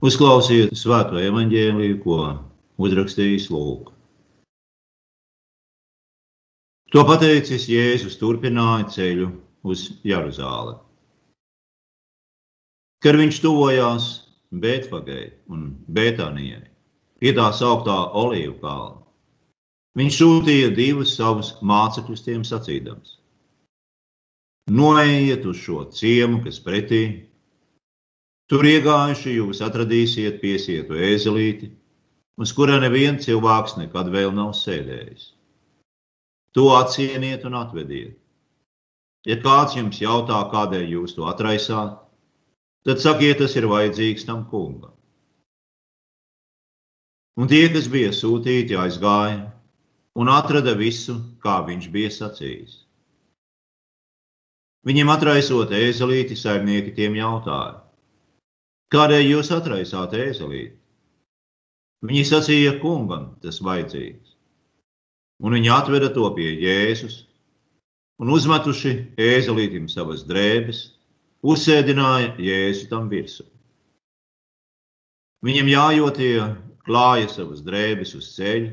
Uzklausiet svēto evaņģēliju, ko uzrakstījis Lūks. To pateicis Jēzus turpināja ceļu uz Jeruzāli. Kad viņš tuvojās Bētfagei un Bētānijai, pie tā sauktā Olīvu kalna, viņš sūtīja divus savus mācekļus tiem sacīdams: Noejiet uz šo ciemu, kas pretī, Tur iegājuši jūs atradīsiet piesietu ēzelīti, uz kura neviens cilvēks nekad vēl nav sēdējis. To atsieniet un atvediet. Ja kāds jums jautā, kādēļ jūs to atraisāt, tad sakiet, tas ir vajadzīgs tam kungam. Un tie, kas bija sūtīti, aizgāja un atrada visu, kā viņš bija sacījis. Viņiem atraisot ēzelīti, saimnieki tiem jautāja Kādēļ jūs atraisāt ēzelīti? Viņi sacīja, kungam tas vajadzīgs. Un viņi atveda to pie Jēzus un uzmetuši ēzelītim savas drēbes, uzsēdināja Jēzu tam virsū. Viņam jājotie klāja savas drēbes uz ceļa,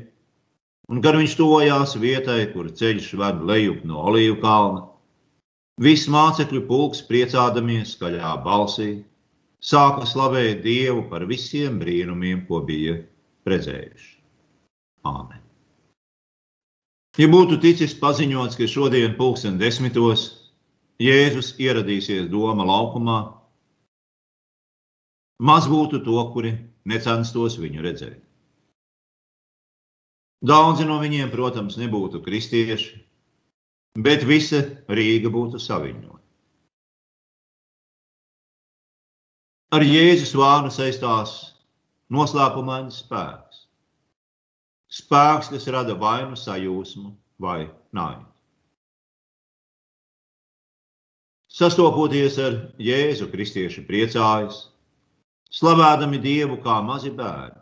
un kad viņš tojās vietai, kur ceļš ved lejup no olīvu kalna, viss mācekļu pulks priecādamies skaļā balsī sāka slavēt Dievu par visiem brīnumiem, ko bija redzējuši. Āmen. Ja būtu ticis paziņots, ka šodien, pulksten desmitos, Jēzus ieradīsies Doma laukumā, maz būtu to, kuri necenstos viņu redzēt. Daudzi no viņiem, protams, nebūtu kristieši, bet visa Rīga būtu saviņota. Ar Jēzus vārnu saistās noslēpumains spēks. Spēks, kas rada vainu sajūsmu vai naidu. Sastopoties ar Jēzu, kristieši priecājas, slavēdami Dievu kā mazi bērni.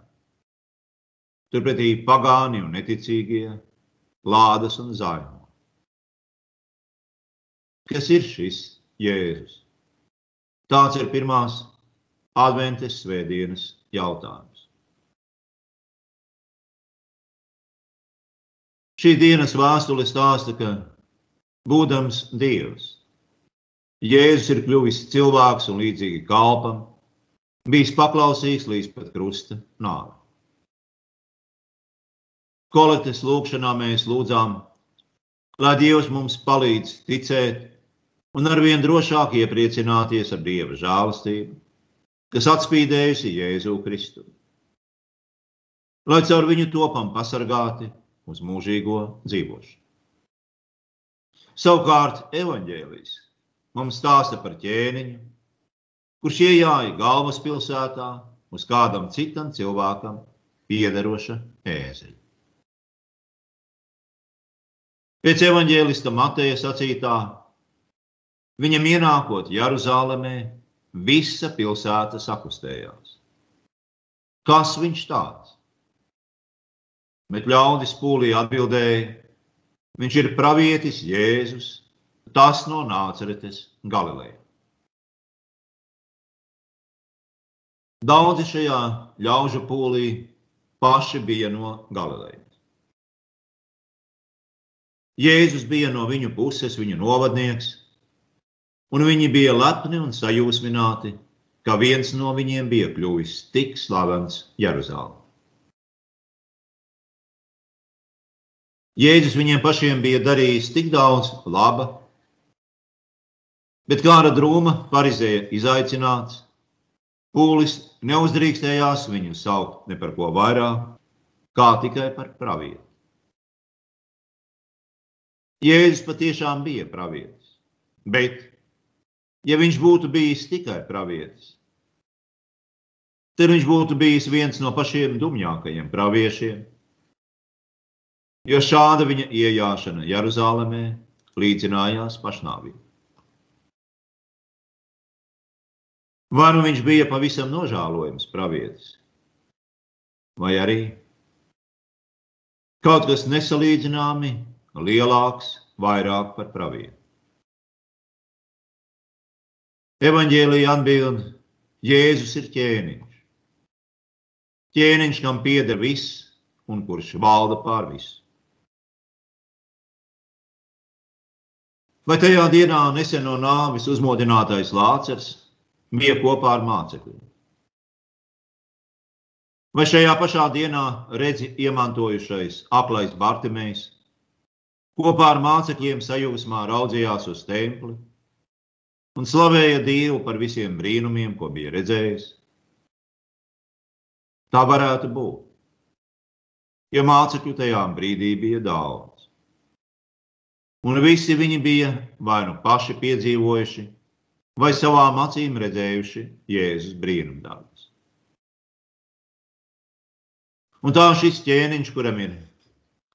Turpretī pagāni un neticīgie lādas un zaino. Kas ir šis Jēzus? Tāds ir pirmās Adventes svētdienas jautājums. Šī dienas vēstule stāsta, ka būdams Dievs, Jēzus ir kļuvis cilvēks un līdzīgi kalpam, bijis paklausīgs līdz pat krusta nāvei. Kolektes lūgšanā mēs lūdzām, lai Dievs mums palīdz ticēt un arvien drošāk iepriecināties ar Dieva žēlastību kas atspīdējusi Jēzu Kristu. Lai caur viņu topam pasargāti uz mūžīgo dzīvošanu. Savukārt evaņģēlijs mums stāsta par ķēniņu, kurš iejāja galvaspilsētā uz kādam citam cilvēkam piederoša ēzeļa. Pēc evaņģēlista Mateja sacītā, viņam ienākot Jeruzalemē, Visa pilsēta sakustējās. Kas viņš tāds? Bet ļaudis pūlī atbildēja, viņš ir pravietis Jēzus, tas no Nāceretes Galilejā. Daudzi šajā ļaužu pūlī paši bija no Galilejas. Jēzus bija no viņu puses, viņu novadnieks, un viņi bija lepni un sajūsmināti, ka viens no viņiem bija kļuvis tik slavens Jeruzālē. Jēzus viņiem pašiem bija darījis tik daudz laba, bet kāda drūma parizēja izaicināts, pūlis neuzdrīkstējās viņu saukt ne par ko vairāk, kā tikai par pravietu. Jēzus patiešām bija pravietis, bet ja viņš būtu bijis tikai pravietis. Tad viņš būtu bijis viens no pašiem dumjākajiem praviešiem, jo šāda viņa iejāšana Jeruzalemē līdzinājās pašnāvībai. Vai nu viņš bija pavisam nožēlojams pravietis, vai arī kaut kas nesalīdzināmi lielāks, vairāk par pravietu. Evanģēlija atbild, Jēzus ir ķēniņš, ķēniņš, kam pieder viss un kurš valda pār visu. Vai tajā dienā nesen no nāvis uzmodinātais Lācers bija kopā ar mācekļiem? Vai šajā pašā dienā redzi iemantojušais aplais Bartimējs kopā ar mācekļiem sajūsmā raudzījās uz templi un slavēja Dievu par visiem brīnumiem, ko bija redzējis? Tā varētu būt, ja mācekļu tajā brīdī bija daudz. Un visi viņi bija vai nu paši piedzīvojuši, vai savām acīm redzējuši Jēzus brīnumdarbus. Un tā šis ķēniņš, kuram ir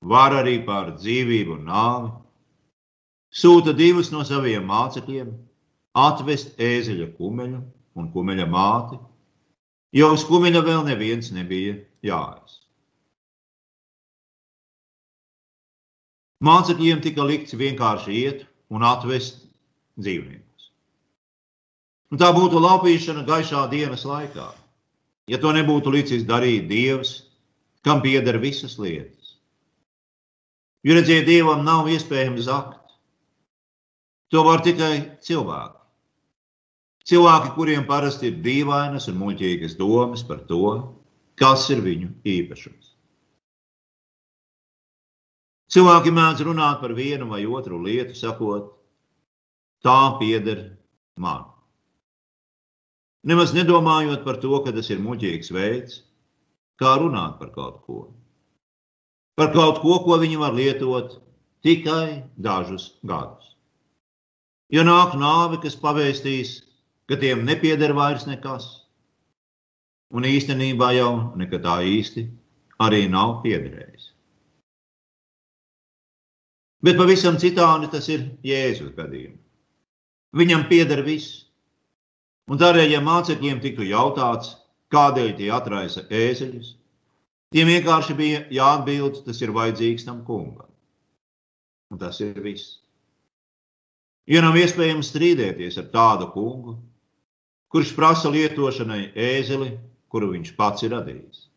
var arī pār dzīvību un nāvi, sūta divus no saviem mācekļiem atvest ēzeļa kumeļu un kumeļa māti, jo uz kumeļa vēl neviens nebija jāies. Mācekļiem tika likts vienkārši iet un atvest dzīvniekus. Un tā būtu laupīšana gaišā dienas laikā. Ja to nebūtu licis darīt Dievs, kam pieder visas lietas. Jo redziet, Dievam nav iespējams zakt. To var tikai cilvēki. Cilvēki, kuriem parasti ir dīvainas un muļķīgas domas par to, kas ir viņu īpašums. Cilvēki mēdz runāt par vienu vai otru lietu, sakot, tā pieder man. Nemaz nedomājot par to, ka tas ir muļķīgs veids, kā runāt par kaut ko. Par kaut ko, ko viņi var lietot tikai dažus gadus. Ja nāk nāve, kas pavēstīs, ka tiem nepieder vairs nekas, un īstenībā jau nekad tā īsti arī nav piederējis. Bet pavisam citādi tas ir Jēzus gadījumā. Viņam pieder viss. Un tādēļ, ja mācekļiem tiktu jautāts, Kādēļ tie atraisa ēzeļus? Tiem vienkārši bija jāatbild, tas ir vajadzīgs tam kungam. Un tas ir viss. Ja nav iespējams strīdēties ar tādu kungu, kurš prasa lietošanai ēzeli, kuru viņš pats ir radījis.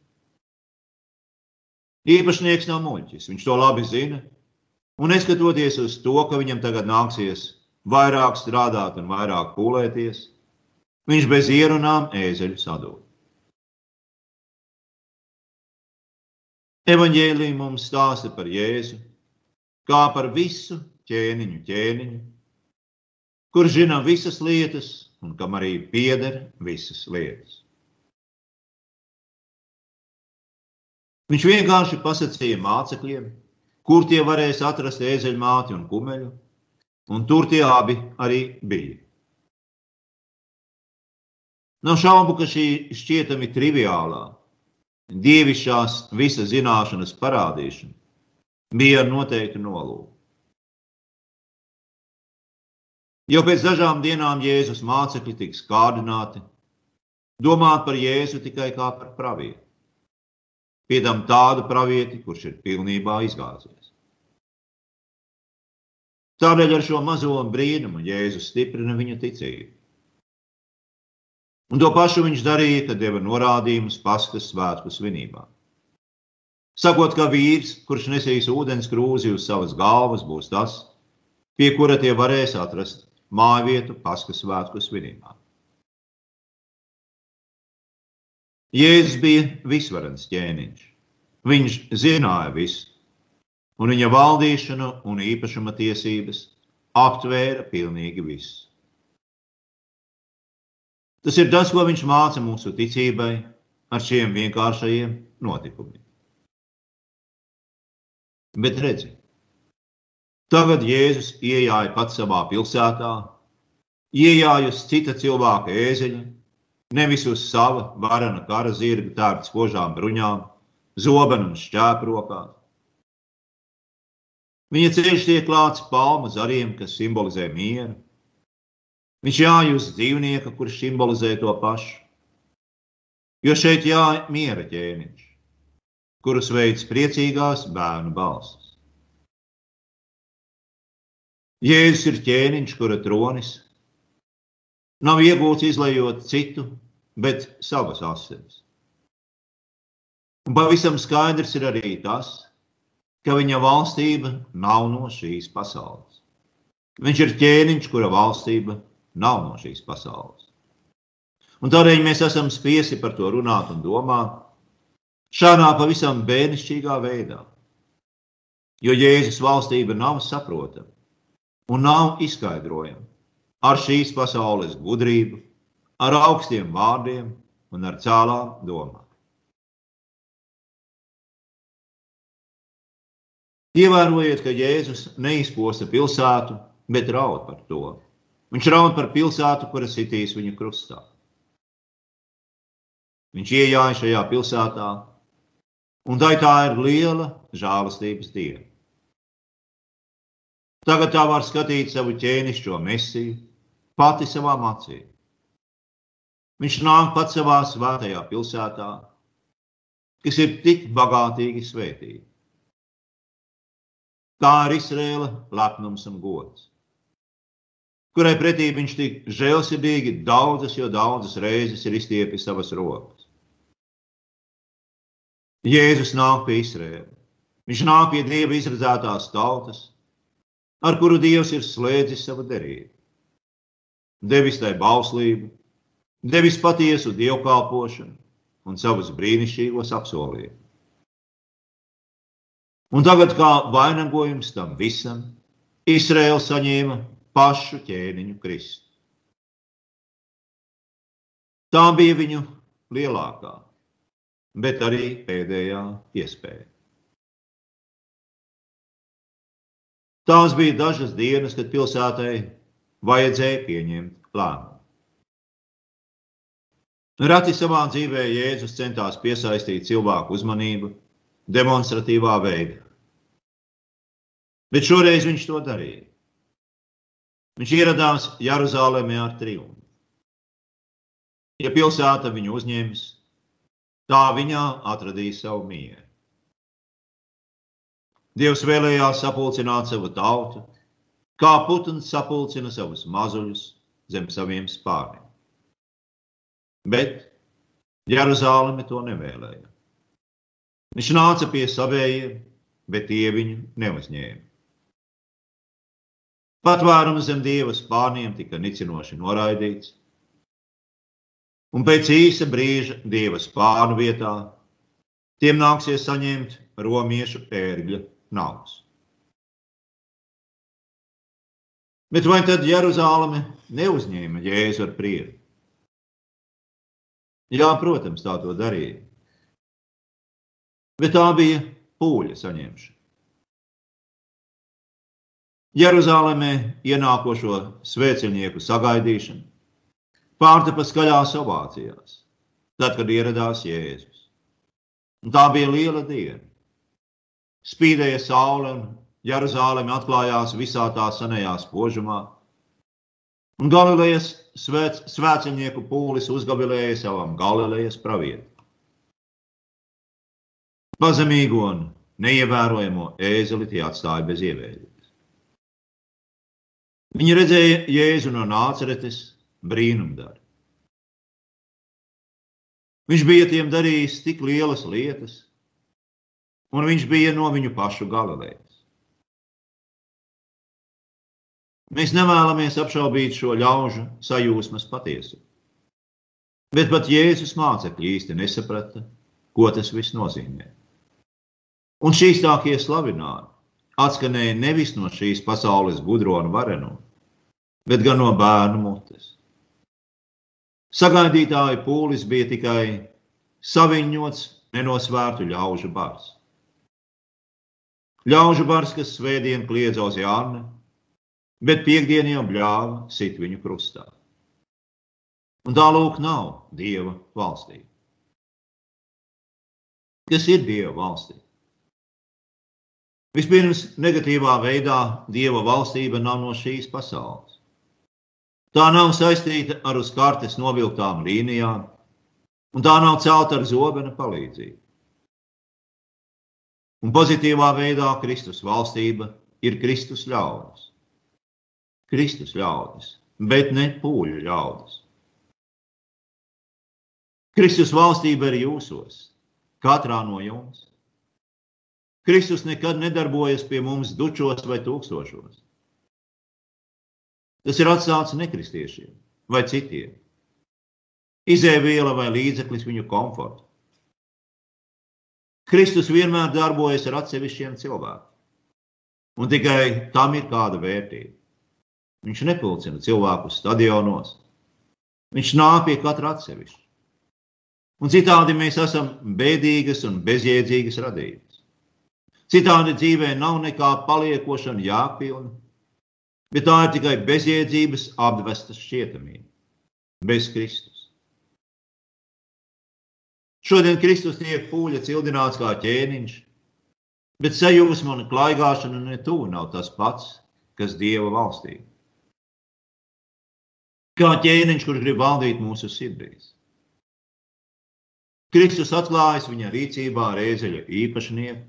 Īpašnieks nav muļķis, viņš to labi zina. Un neskatoties uz to, ka viņam tagad nāksies vairāk strādāt un vairāk pūlēties, viņš bez ierunām ēzeļu sadod. Evanģēlija mums stāsta par Jēzu, kā par visu ķēniņu ķēniņu, kurš zina visas lietas un kam arī pieder visas lietas. Viņš vienkārši pasakīja mācekļiem, kur tie varēs atrast ēzeļmāti un kumeļu, un tur tie abi arī bija. Nav šaubu, ka šī šķietami triviālā, dievišķās visas zināšanas parādīšana bija ar noteiktu nolūku. Jau pēc dažām dienām Jēzus mācekļi tiks kārdināti domāt par Jēzu tikai kā par pravieti. Piedām tādu pravieti, kurš ir pilnībā izgāzies. Tādēļ ar šo mazo brīnumu Jēzus stiprina viņa ticību. Un to pašu viņš darīja, kad deva norādījumus Paskas svētku svinībā. Sakot, ka vīrs, kurš nesīs ūdens krūzi uz savas galvas, būs tas, pie kura tie varēs atrast māju vietu Paskas svētku svinībā. Jēzus bija visvarens ķēniņš. Viņš zināja visu, un viņa valdīšanu un īpašuma tiesības aptvēra pilnīgi visu. Tas ir tas, ko viņš māca mūsu ticībai ar šiem vienkāršajiem notikumiem. Bet redzi, tagad Jēzus ienāca pats savā pilsētā, ienāca uz cita cilvēka ēzeļa, nevis uz sava varana kara zirga, tērpts kožām bruņām, zobenu un šķēprokām. Viņa ceļš tiek klāts palmu zariem, kas simbolizē mieru, Viņš jāj uz dzīvnieka, kurš simbolizē to pašu. Jo šeit jāj miera ķēniņš, kurus veids priecīgās bērnu balsis. Jēzus ir ķēniņš, kura tronis nav iegūts izlējot citu, bet savas asinis. Un pavisam skaidrs ir arī tas, ka viņa valstība nav no šīs pasaules. Viņš ir ķēniņš, kura valstība nav no šīs pasaules. Un tādēļ mēs esam spiesti par to runāt un domāt šādā pavisam bērnišķīgā veidā. Jo Jēzus valstība nav saprotama un nav izskaidrojama ar šīs pasaules gudrību, ar augstiem vārdiem un ar cēlām domām. Ievērojiet, ka Jēzus neizposta pilsētu, bet raud par to. Viņš raud par pilsētu, kura sitīs viņu krustā. Viņš ienāca šajā pilsētā, un tā, tā ir liela žēlastības diena. Tagad tā var skatīt savu ķēnišķo mesiju, pati savām acīm. Viņš nāk pats savā svētajā pilsētā, kas ir tik bagātīgi svētīta. Tā ir Izraela lepnums un gods kurai pretī viņš tik žēlsirdīgi daudzas, jo daudzas reizes ir izstiepis savas rokas. Jēzus nāk pie Izraēla. Viņš nāk pie Dieva izredzētās tautas, ar kuru Dievs ir slēdzis savu derību. Devis tai bauslību, devis patiesu dievkalpošanu un savus brīnišķīgos apsolījumus. Un tagad, kā vainagojums tam visam, Izraēla saņēma pašu ķēniņu Kristu. Tā bija viņu lielākā, bet arī pēdējā iespēja. Tās bija dažas dienas, kad pilsētai vajadzēja pieņemt lēmumu. Rati savā dzīvē Jēzus centās piesaistīt cilvēku uzmanību demonstratīvā veidā. Bet šoreiz viņš to darīja. Viņš ieradās Jeruzalemē ar triumfu. Ja pilsēta viņu uzņems, tā viņā atradīs savu mieru. Dievs vēlējās sapulcināt savu tautu, kā putns sapulcina savus mazuļus zem saviem spārniem. Bet Jeruzaleme to nevēlēja. Viņš nāca pie savējiem, bet tie viņu neuzņēma. Patvērums zem dieva spārniem tika nicinoši noraidīts, un pēc īsa brīža dieva spārnu vietā tiem nāksies saņemt romiešu ērgļa naudas. Bet vai tad Jeruzaleme neuzņēma Jēzu ar prieku? Jā, protams, tā to darīja. Bet tā bija pūļa saņemšana. Jeruzalemē ienākošo svētceļnieku sagaidīšana pārtapa skaļās ovācijās, tad, kad ieradās Jēzus. Un tā bija liela diena. Spīdēja saule un Jeruzaleme atklājās visā tā senajā spožumā. Un Galilejas svēc, svētceļnieku pūlis uzgavilēja savam Galilejas pravietim. Pazemīgo un neievērojamo ēzeli tie atstāja bez ievēļa. Viņi redzēja Jēzu no nāceretes brīnumdari. Viņš bija tiem darījis tik lielas lietas, un viņš bija no viņu pašu galilējas. Mēs nevēlamies apšaubīt šo ļaužu sajūsmas patiesumu. Bet pat Jēzus mācekļi īsti nesaprata, ko tas viss nozīmē. Un šīs tākie slavinājumi atskanēja nevis no šīs pasaules gudro un vareno, bet gan no bērnu mutes. Sagaidītāju pūlis bija tikai saviņots, nenosvērtu ļaužu bars. Ļaužu bars, kas svētdien kliedza uz Jānu, bet piekdien jau bļāva sit viņu krustā. Un tā lūk nav Dieva valstība. Kas ir Dieva valstība? Vispirms, negatīvā veidā Dieva valstība nav no šīs pasaules. Tā nav saistīta ar uz kartes novilktām līnijām, un tā nav celta ar zobena palīdzību. Un pozitīvā veidā Kristus valstība ir Kristus ļaudis. Kristus ļaudis, bet ne pūļu ļaudis. Kristus valstība ir jūsos, katrā no jums. Kristus nekad nedarbojas pie mums dučos vai tūkstošos. Tas ir atstāts nekristiešiem vai citiem. Izēviela vai līdzeklis viņu komfortu. Kristus vienmēr darbojas ar atsevišķiem cilvēkiem. Un tikai tam ir kāda vērtība. Viņš nepulcina cilvēkus stadionos. Viņš nāk pie katra atsevišķa. Un citādi mēs esam bēdīgas un bezjēdzīgas radības. Citādi dzīvē nav nekā paliekošana jāpilna, bet tā ir tikai bezjēdzības apvesta šķietamība, bez Kristus. Šodien Kristus tiek pūļa cildināts kā ķēniņš, bet sajūsma un klaigāšana ne tuvu nav tas pats, kas Dieva valstī. Kā ķēniņš, kurš grib valdīt mūsu sirdīs. Kristus atklājas viņa rīcībā ar ēzeļa īpašnieku,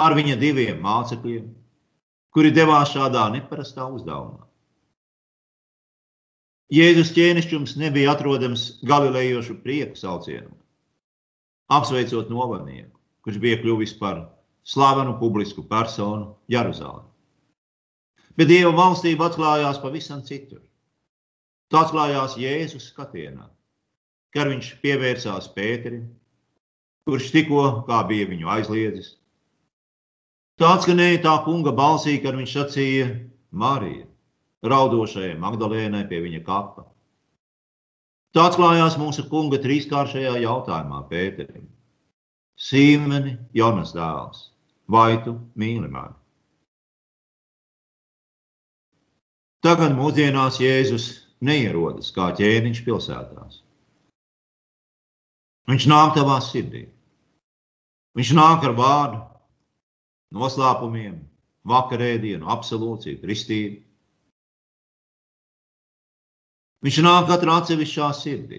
ar viņa diviem mācekļiem, kuri devās šādā neparastā uzdevumā. Jēzus ķēnišķums nebija atrodams galilējošu prieku saucienā, apsveicot novadnieku, kurš bija kļuvis par slavenu publisku personu Jeruzalē. Bet Dieva valstība atklājās pavisam citur. Tā atklājās Jēzus skatienā, kad viņš pievērsās Pēterim, kurš tikko bija viņu aizliedzis Tāds skanēja tā kunga balsī, kad viņš sacīja Marija, raudošajai Magdalēnai pie viņa kapa. Tāds klājās mūsu kunga trīskāršajā jautājumā Pēterim. Sīmeni, Jonas dēls, vai tu mīli mani? Tagad mūsdienās Jēzus neierodas kā ķēniņš pilsētās. Viņš nāk tavā sirdī. Viņš nāk ar vārdu, noslēpumiem, vakarēdienu, absolūciju, kristību. Viņš nāk katrā atsevišķā sirdī,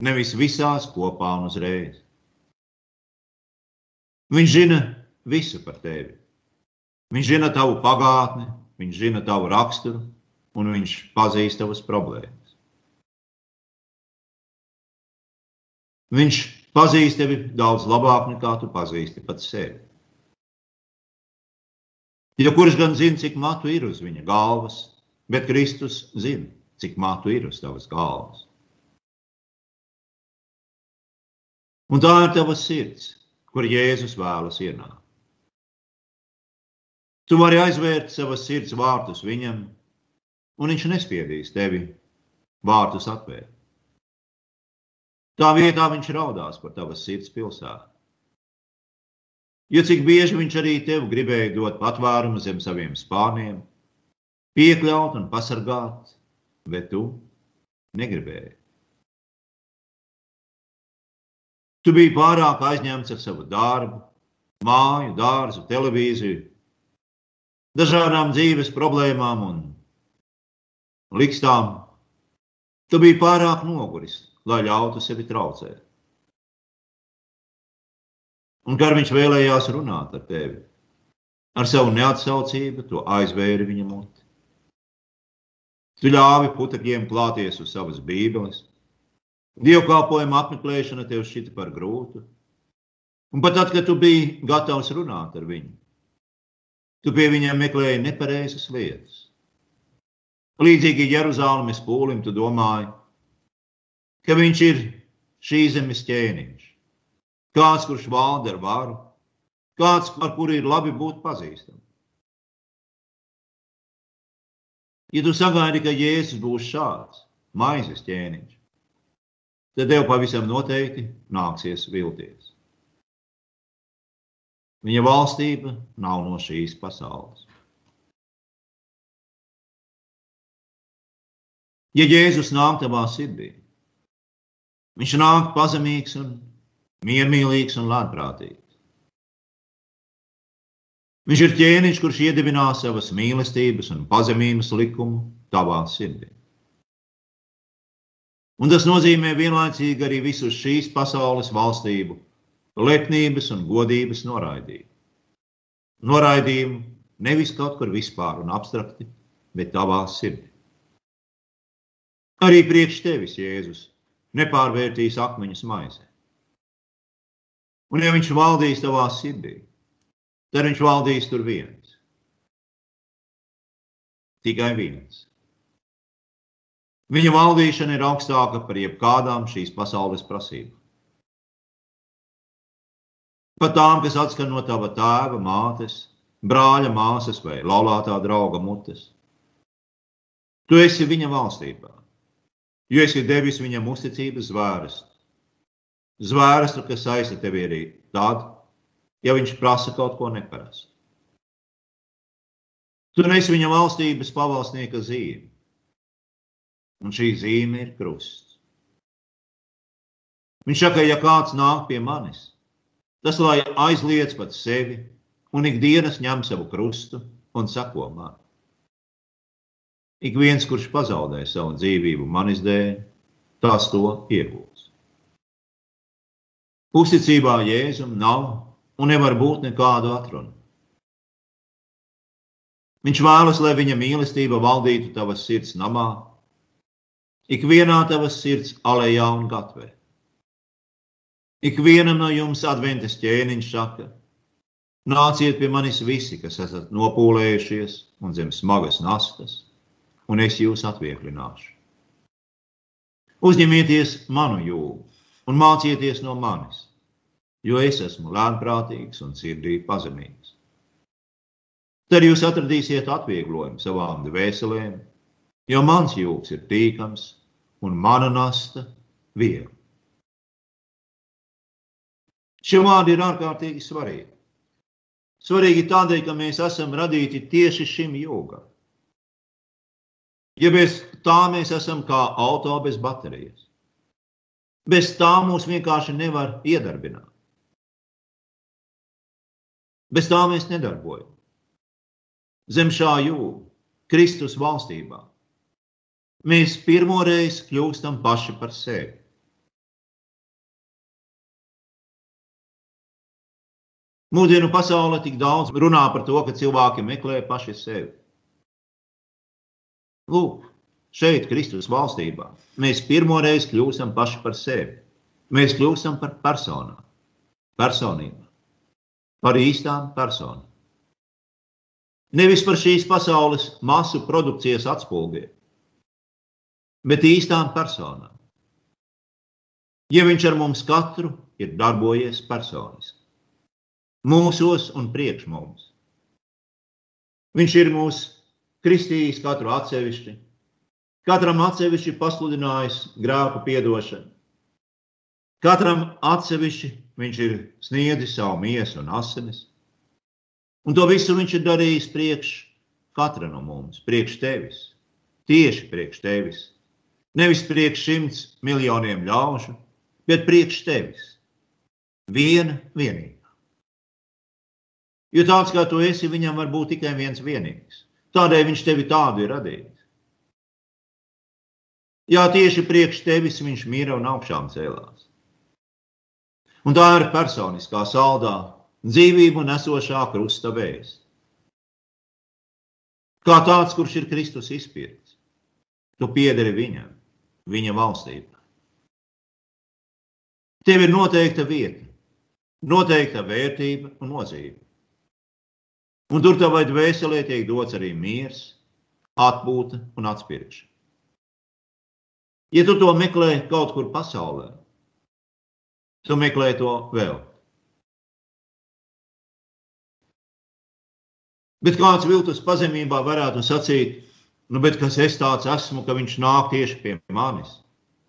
nevis visās kopā un uzreiz. Viņš zina visu par tevi. Viņš zina tavu pagātni, viņš zina tavu raksturu, un viņš pazīst tavas problēmas. Viņš pazīst tevi daudz labāk nekā tu pazīsti pats sevi. Jo kurš gan zina, cik matu ir uz viņa galvas, bet Kristus zina, cik matu ir uz tavas galvas. Un tā ir tava sirds, kur Jēzus vēlas ienākt. Tu vari aizvērt savas sirds vārtus viņam, un viņš nespiedīs tevi vārtus atvērt. Tā vietā viņš raudās par tavas sirds pilsētu. Jo cik bieži viņš arī tev gribēja dot patvērumu zem saviem spārniem, piekļaut un pasargāt, bet tu negribēji. Tu biji pārāk aizņemts ar savu darbu, māju, dārzu, televīziju, dažādām dzīves problēmām un likstām. Tu biji pārāk noguris, lai ļautu sevi traucēt. Un kā viņš vēlējās runāt ar tevi? Ar savu neatsaucību to aizvēri viņa muti. Tu ļāvi putekļiem klāties uz savas bībeles. Dievkalpojuma apmeklēšana tev šķita par grūtu. Un pat tad, kad tu biji gatavs runāt ar viņu, tu pie viņiem meklēji nepareizas lietas. Līdzīgi Jeruzalemes pūlim, tu domāji, ka viņš ir šī zemes ķēniņš kāds, kurš valda ar varu, kāds, ar kuru ir labi būt pazīstamam. Ja tu sagaidi, ka Jēzus būs šāds maizes ķēniņš, tad tev pavisam noteikti nāksies vilties. Viņa valstība nav no šīs pasaules. Ja Jēzus nāk tavā sirdī, viņš nāk pazemīgs un miermīlīgs un lētprātīgs. Viņš ir ķēniņš, kurš iedibinās savas mīlestības un pazemības likumu tavā sirdī. Un tas nozīmē vienlaicīgi arī visu šīs pasaules valstību, lepnības un godības noraidību. Noraidījumu nevis kaut kur vispār un abstrakti, bet tavā sirdī. Arī priekš tevis, Jēzus, nepārvērtīs akmeņus maizē. Un ja viņš valdīs tavā sirdī, tad viņš valdīs tur viens. Tikai viens. Viņa valdīšana ir augstāka par jebkādām šīs pasaules prasībām. Pat tām, kas atskan no tava tēva, mātes, brāļa, māsas vai laulātā drauga mutes. Tu esi viņa valstībā, jo esi devis viņam uzticības zvērstu. Zvērstu, kas saista tevi arī tad, ja viņš prasa kaut ko neparastu. Tu nesi viņa valstības pavalsnieka zīme, un šī zīme ir krusts. Viņš saka, ja kāds nāk pie manis, Tas, lai aizliedz pat sevi un ikdienas ņem savu krustu un sako man. Ik viens, kurš pazaudē savu dzīvību manis dēļ, tās to iegūs. Uzticībā Jēzum nav un nevar būt nekādu atrunu. Viņš vēlas, lai viņa mīlestība valdītu tavas sirds namā, ikvienā tavas sirds alejā un gatvē. Ikvienam no jums adventas ķēniņš saka, nāciet pie manis visi, kas esat nopūlējušies un zem smagas nastas, un es jūs atvieglināšu. Uzņemieties manu jūgu un mācieties no manis, jo es esmu lēnprātīgs un sirdī pazemīgs. Tad jūs atradīsiet atvieglojumu savām dvēselēm, jo mans jūgs ir tīkams un mana nasta viegla. Šie vārdi ir ārkārtīgi svarīgi. Svarīgi tādēļ, ka mēs esam radīti tieši šim jūgam. Ja bez tā mēs esam kā auto bez baterijas, bez tā mūs vienkārši nevar iedarbināt. Bez tā mēs nedarbojam. Zem šā jūga, Kristus valstībā, mēs pirmoreiz kļūstam paši par sevi. Mūsdienu pasaulē tik daudz runā par to, ka cilvēki meklē paši sevi. Lūk, šeit, Kristus valstībā, mēs pirmoreiz kļūstam paši par sevi. Mēs kļūstam par personām, personībām, par īstām personām. Nevis par šīs pasaules masu produkcijas atspūgiem, bet īstām personām. Ja viņš ar mums katru ir darbojies personiski mūsos un priekš mums. Viņš ir mūs kristījis katru atsevišķi, katram atsevišķi pasludinājis grēku piedošanu. Katram atsevišķi viņš ir sniedzis savu miesu un asinis. Un to visu viņš ir darījis priekš katra no mums, priekš tevis, tieši priekš tevis. Nevis priekš simts miljoniem ļaužu, bet priekš tevis. Viena vienīga. Jo tāds kā tu esi, viņam var būt tikai viens vienīgs. Tādēļ viņš tevi tādu ir radījis. Jā, tieši priekš tevis viņš mīra un augšām cēlās. Un tā ir personiskā saldā, dzīvību nesošā krusta vēsts. Kā tāds, kurš ir Kristus izpirkts, tu piederi viņam, viņa valstībā. Tev ir noteikta vieta, noteikta vērtība un nozīme. Un tur tavai dvēselē tiek dots arī miers, atpūta un atspirkšana. Ja tu to meklē kaut kur pasaulē, tu meklē to vēl. Bet kāds viltus pazemībā varētu sacīt, nu, bet kas es tāds esmu, ka viņš nāk tieši pie manis?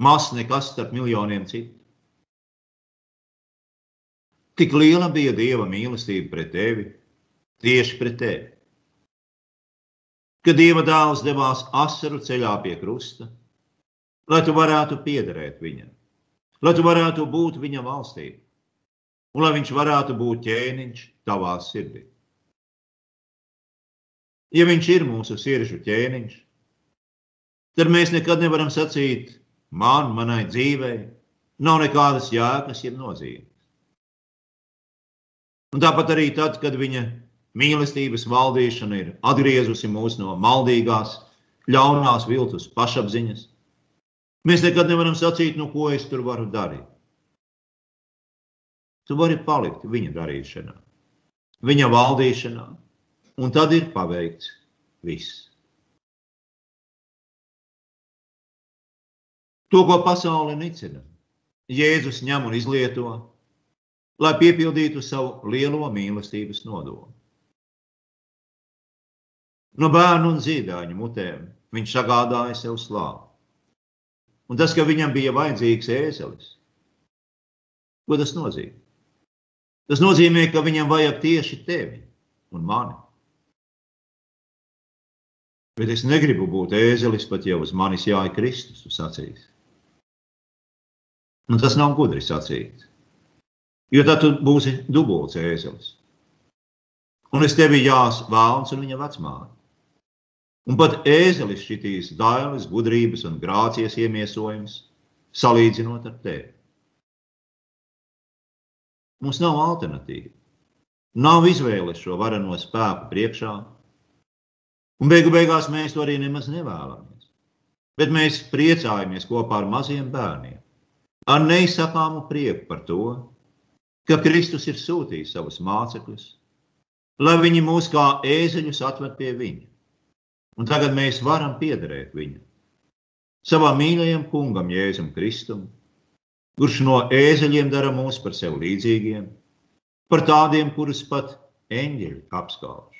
Maz nekas starp miljoniem citu. Tik liela bija Dieva mīlestība pret tevi, tieši pret tevi. Kad Dieva dēls devās asaru ceļā pie krusta, lai tu varētu piederēt viņam, lai tu varētu būt viņa valstī, un lai viņš varētu būt ķēniņš tavā sirdī. Ja viņš ir mūsu sirdžu ķēniņš, tad mēs nekad nevaram sacīt, man, manai dzīvei, nav nekādas jēgas, jeb nozīmes. Un tāpat arī tad, kad viņa Mīlestības valdīšana ir atgriezusi mūs no maldīgās, ļaunās viltus pašapziņas. Mēs nekad nevaram sacīt, nu, ko es tur varu darīt. tu vari palikt viņa darīšanā, viņa valdīšanā, un tad ir paveikts viss. To, ko pasaule nicina, Jēzus ņem un izlieto, lai piepildītu savu lielo mīlestības nodomu. No bērnu un zīdaiņu mutēm viņš sagādāja sev slāvu. Un tas, ka viņam bija vajadzīgs ēzelis, ko tas nozīmē? Tas nozīmē, ka viņam vajag tieši tevi un mani. Bet es negribu būt ēzelis, pat ja uz manis jāja Kristus, tu sacīs. Un tas nav gudri sacīt. Jo tad tu būsi dubults ēzelis. Un es tevi jās vēlns un viņa vecmāte. Un pat ēzelis šitīs dailes, gudrības un grācijas iemiesojums, salīdzinot ar tevi. Mums nav alternatīva. Nav izvēles šo vareno spēku priekšā. Un beigu beigās mēs to arī nemaz nevēlamies. Bet mēs priecājamies kopā ar maziem bērniem ar neizsakāmu prieku par to, ka Kristus ir sūtījis savus mācekļus, lai viņi mūs kā ēzeļus atved pie viņa. Un tagad mēs varam piederēt viņam, savam mīļajam kungam, Jēzum Kristum, kurš no ēzeļiem dara mūs par sev līdzīgiem, par tādiem, kurus pat eņģeļi apskauž.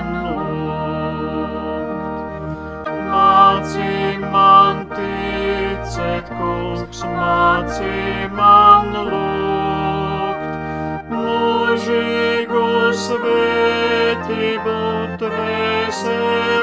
mācī man lūgt, mūžīgu svētību tvēseli.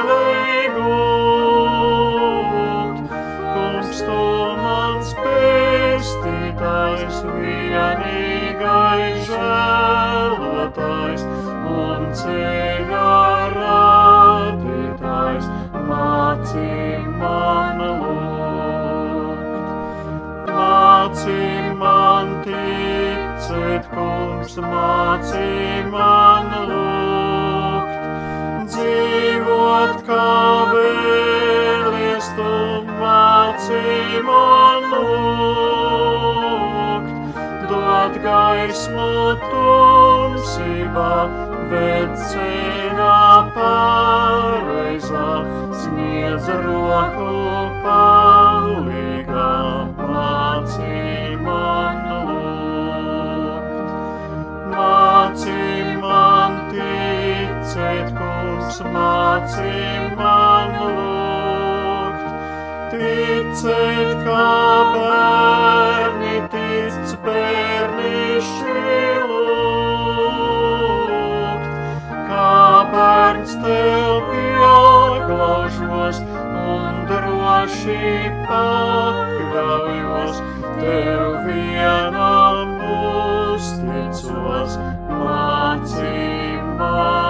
mācī man lūgt, dzīvot kā vēlies, tu mācī man lūgt, dod gaismu tumsībā, bet ceļā pareizā sniedz roku palīgām. mācī man lūgt, ticēt, kā bērni tic bērniši lūgt, kā bērns tev pieglaužos un droši pakļaujos, tev vienam uzticos, mācī man.